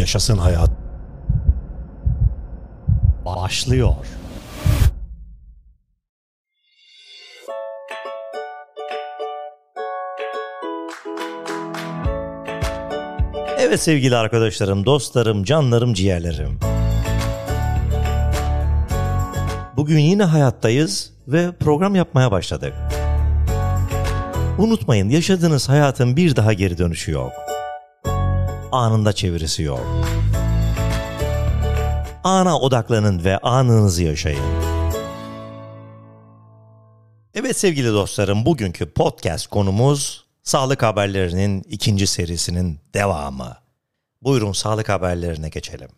Yaşasın hayat. Başlıyor. Evet sevgili arkadaşlarım, dostlarım, canlarım, ciğerlerim. Bugün yine hayattayız ve program yapmaya başladık. Unutmayın yaşadığınız hayatın bir daha geri dönüşü yok. Anında çevirisi yok. Ana odaklanın ve anınızı yaşayın. Evet sevgili dostlarım bugünkü podcast konumuz sağlık haberlerinin ikinci serisinin devamı. Buyurun sağlık haberlerine geçelim.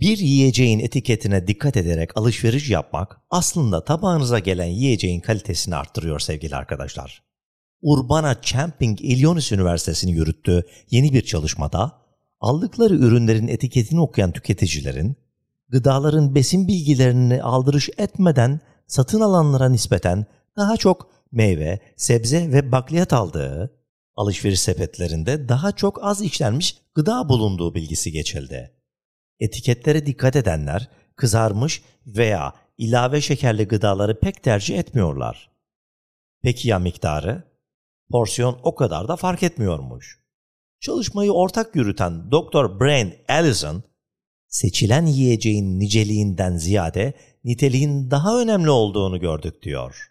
Bir yiyeceğin etiketine dikkat ederek alışveriş yapmak aslında tabağınıza gelen yiyeceğin kalitesini arttırıyor sevgili arkadaşlar. Urbana Camping Illinois Üniversitesi'nin yürüttüğü yeni bir çalışmada aldıkları ürünlerin etiketini okuyan tüketicilerin gıdaların besin bilgilerini aldırış etmeden satın alanlara nispeten daha çok meyve, sebze ve bakliyat aldığı, alışveriş sepetlerinde daha çok az işlenmiş gıda bulunduğu bilgisi geçildi. Etiketlere dikkat edenler kızarmış veya ilave şekerli gıdaları pek tercih etmiyorlar. Peki ya miktarı? Porsiyon o kadar da fark etmiyormuş. Çalışmayı ortak yürüten Dr. Brian Allison, seçilen yiyeceğin niceliğinden ziyade niteliğin daha önemli olduğunu gördük diyor.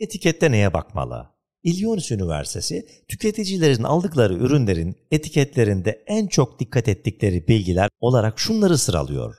Etikette neye bakmalı? Illinois Üniversitesi, tüketicilerin aldıkları ürünlerin etiketlerinde en çok dikkat ettikleri bilgiler olarak şunları sıralıyor.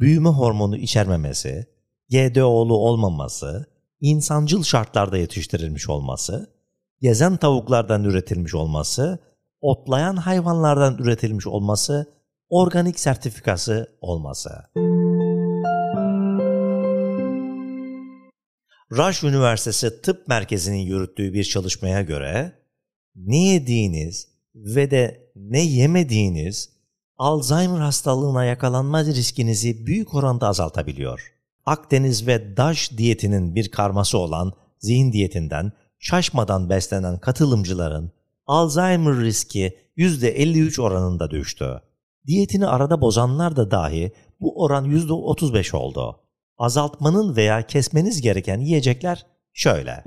Büyüme hormonu içermemesi, GDO'lu olmaması, insancıl şartlarda yetiştirilmiş olması, gezen tavuklardan üretilmiş olması, otlayan hayvanlardan üretilmiş olması, organik sertifikası olması. Rush Üniversitesi Tıp Merkezi'nin yürüttüğü bir çalışmaya göre ne yediğiniz ve de ne yemediğiniz Alzheimer hastalığına yakalanma riskinizi büyük oranda azaltabiliyor. Akdeniz ve DAŞ diyetinin bir karması olan zihin diyetinden şaşmadan beslenen katılımcıların Alzheimer riski %53 oranında düştü. Diyetini arada bozanlar da dahi bu oran %35 oldu. Azaltmanın veya kesmeniz gereken yiyecekler şöyle.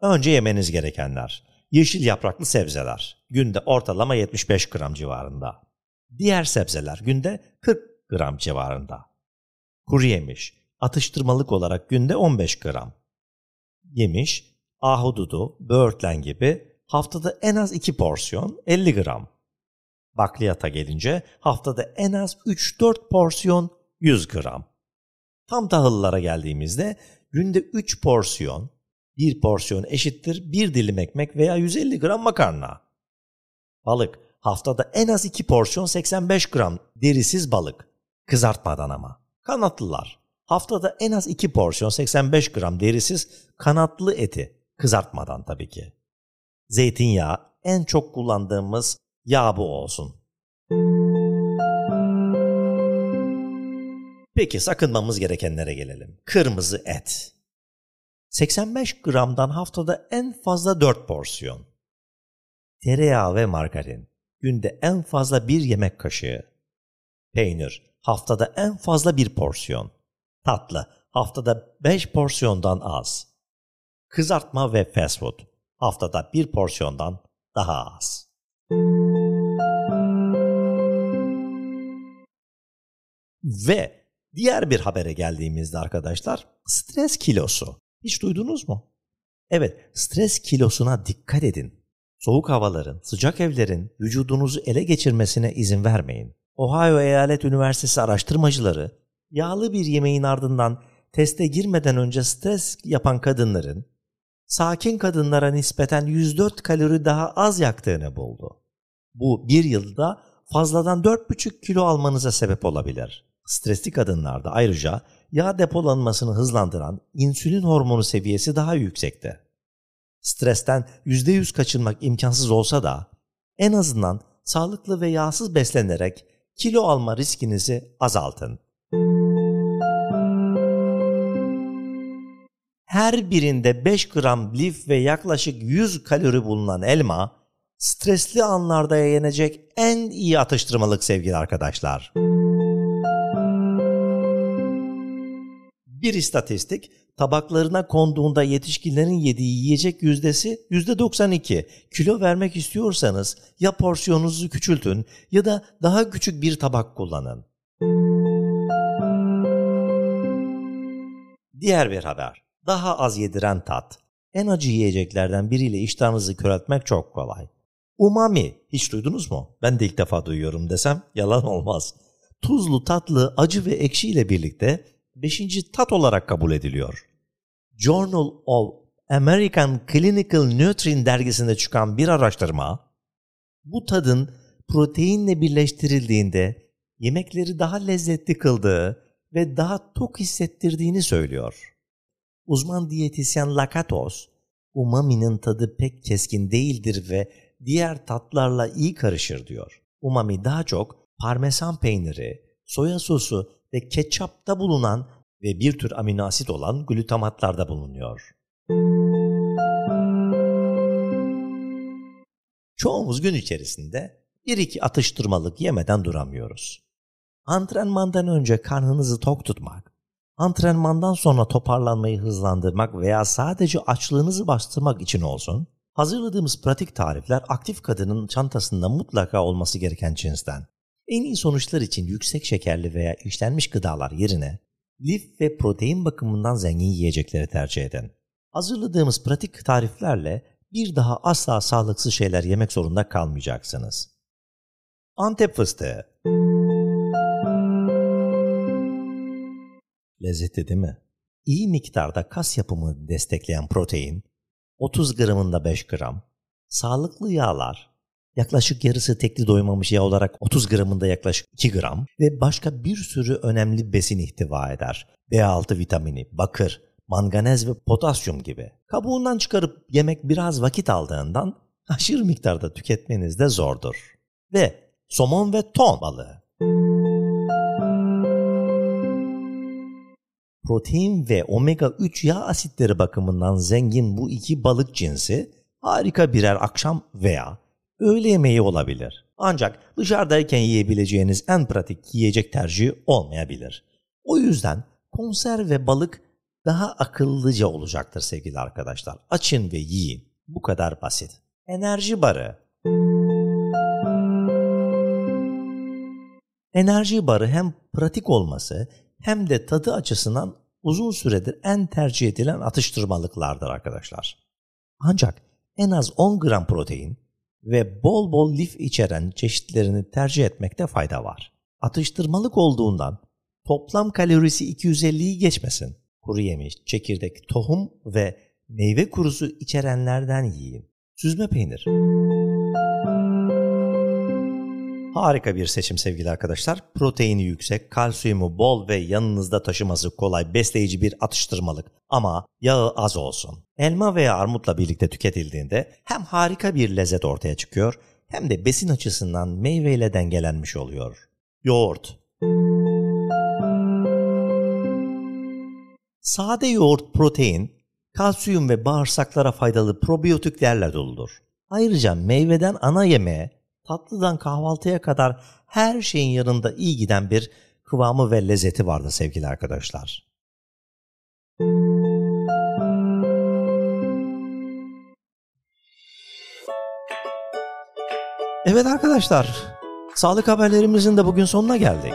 Önce yemeniz gerekenler. Yeşil yapraklı sebzeler. Günde ortalama 75 gram civarında. Diğer sebzeler günde 40 gram civarında. Kuru yemiş, atıştırmalık olarak günde 15 gram. Yemiş, ahududu, böğürtlen gibi haftada en az 2 porsiyon 50 gram. Bakliyata gelince haftada en az 3-4 porsiyon 100 gram. Tam tahıllara geldiğimizde günde 3 porsiyon, 1 porsiyon eşittir 1 dilim ekmek veya 150 gram makarna. Balık haftada en az 2 porsiyon 85 gram derisiz balık. Kızartmadan ama. Kanatlılar haftada en az 2 porsiyon 85 gram derisiz kanatlı eti. Kızartmadan tabii ki. Zeytinyağı en çok kullandığımız yağ bu olsun. Peki sakınmamız gerekenlere gelelim. Kırmızı et. 85 gramdan haftada en fazla 4 porsiyon. Tereyağı ve margarin. Günde en fazla bir yemek kaşığı. Peynir. Haftada en fazla bir porsiyon. Tatlı. Haftada 5 porsiyondan az. Kızartma ve fast food. Haftada bir porsiyondan daha az. Ve diğer bir habere geldiğimizde arkadaşlar stres kilosu. Hiç duydunuz mu? Evet, stres kilosuna dikkat edin. Soğuk havaların, sıcak evlerin vücudunuzu ele geçirmesine izin vermeyin. Ohio Eyalet Üniversitesi araştırmacıları yağlı bir yemeğin ardından teste girmeden önce stres yapan kadınların sakin kadınlara nispeten 104 kalori daha az yaktığını buldu. Bu bir yılda fazladan 4,5 kilo almanıza sebep olabilir. Stresli kadınlarda ayrıca yağ depolanmasını hızlandıran insülin hormonu seviyesi daha yüksekte. Stresten %100 kaçınmak imkansız olsa da en azından sağlıklı ve yağsız beslenerek kilo alma riskinizi azaltın. her birinde 5 gram lif ve yaklaşık 100 kalori bulunan elma, stresli anlarda yenecek en iyi atıştırmalık sevgili arkadaşlar. Bir istatistik, tabaklarına konduğunda yetişkinlerin yediği yiyecek yüzdesi %92. Kilo vermek istiyorsanız ya porsiyonunuzu küçültün ya da daha küçük bir tabak kullanın. Diğer bir haber. Daha az yediren tat. En acı yiyeceklerden biriyle iştahınızı köreltmek çok kolay. Umami. Hiç duydunuz mu? Ben de ilk defa duyuyorum desem yalan olmaz. Tuzlu, tatlı, acı ve ekşi ile birlikte beşinci tat olarak kabul ediliyor. Journal of American Clinical Nutrition dergisinde çıkan bir araştırma, bu tadın proteinle birleştirildiğinde yemekleri daha lezzetli kıldığı ve daha tok hissettirdiğini söylüyor. Uzman diyetisyen Lakatos, umami'nin tadı pek keskin değildir ve diğer tatlarla iyi karışır diyor. Umami daha çok parmesan peyniri, soya sosu ve ketçapta bulunan ve bir tür amino asit olan glutamatlarda bulunuyor. Çoğumuz gün içerisinde bir iki atıştırmalık yemeden duramıyoruz. Antrenmandan önce karnınızı tok tutmak, antrenmandan sonra toparlanmayı hızlandırmak veya sadece açlığınızı bastırmak için olsun, hazırladığımız pratik tarifler aktif kadının çantasında mutlaka olması gereken cinsten. En iyi sonuçlar için yüksek şekerli veya işlenmiş gıdalar yerine lif ve protein bakımından zengin yiyecekleri tercih edin. Hazırladığımız pratik tariflerle bir daha asla sağlıksız şeyler yemek zorunda kalmayacaksınız. Antep fıstığı Lezzetli değil mi? İyi miktarda kas yapımını destekleyen protein, 30 gramında 5 gram, sağlıklı yağlar, yaklaşık yarısı tekli doymamış yağ olarak 30 gramında yaklaşık 2 gram ve başka bir sürü önemli besin ihtiva eder. B6 vitamini, bakır, manganez ve potasyum gibi. Kabuğundan çıkarıp yemek biraz vakit aldığından aşırı miktarda tüketmeniz de zordur. Ve somon ve ton balığı. protein ve omega 3 yağ asitleri bakımından zengin bu iki balık cinsi harika birer akşam veya öğle yemeği olabilir. Ancak dışarıdayken yiyebileceğiniz en pratik yiyecek tercihi olmayabilir. O yüzden konserve balık daha akıllıca olacaktır sevgili arkadaşlar. Açın ve yiyin. Bu kadar basit. Enerji barı. Enerji barı hem pratik olması hem de tadı açısından uzun süredir en tercih edilen atıştırmalıklardır arkadaşlar. Ancak en az 10 gram protein ve bol bol lif içeren çeşitlerini tercih etmekte fayda var. Atıştırmalık olduğundan toplam kalorisi 250'yi geçmesin. Kuru yemiş, çekirdek, tohum ve meyve kurusu içerenlerden yiyin. Süzme peynir. Harika bir seçim sevgili arkadaşlar. Proteini yüksek, kalsiyumu bol ve yanınızda taşıması kolay, besleyici bir atıştırmalık. Ama yağı az olsun. Elma veya armutla birlikte tüketildiğinde hem harika bir lezzet ortaya çıkıyor hem de besin açısından meyveyle dengelenmiş oluyor. Yoğurt. Sade yoğurt protein, kalsiyum ve bağırsaklara faydalı probiyotiklerle doludur. Ayrıca meyveden ana yemeğe tatlıdan kahvaltıya kadar her şeyin yanında iyi giden bir kıvamı ve lezzeti vardı sevgili arkadaşlar. Evet arkadaşlar, sağlık haberlerimizin de bugün sonuna geldik.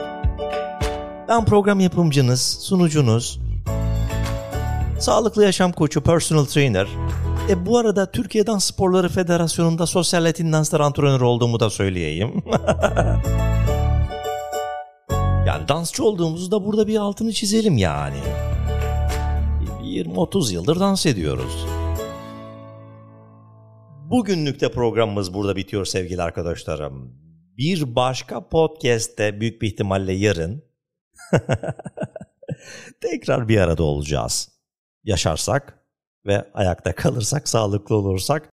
Ben program yapımcınız, sunucunuz, sağlıklı yaşam koçu, personal trainer, e bu arada Türkiye Dans Sporları Federasyonu'nda sosyal latin danslar antrenörü olduğumu da söyleyeyim. yani dansçı olduğumuzu da burada bir altını çizelim yani. 20-30 yıldır dans ediyoruz. Bugünlük de programımız burada bitiyor sevgili arkadaşlarım. Bir başka podcast'te büyük bir ihtimalle yarın tekrar bir arada olacağız. Yaşarsak ve ayakta kalırsak, sağlıklı olursak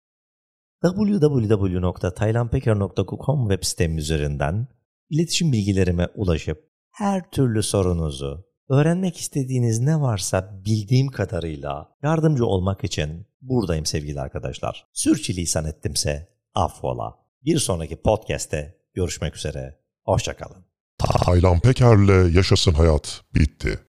www.taylanpeker.com web sitem üzerinden iletişim bilgilerime ulaşıp her türlü sorunuzu, Öğrenmek istediğiniz ne varsa bildiğim kadarıyla yardımcı olmak için buradayım sevgili arkadaşlar. Sürçülisan ettimse affola. Bir sonraki podcast'te görüşmek üzere. Hoşçakalın. Taylan Peker'le Yaşasın Hayat bitti.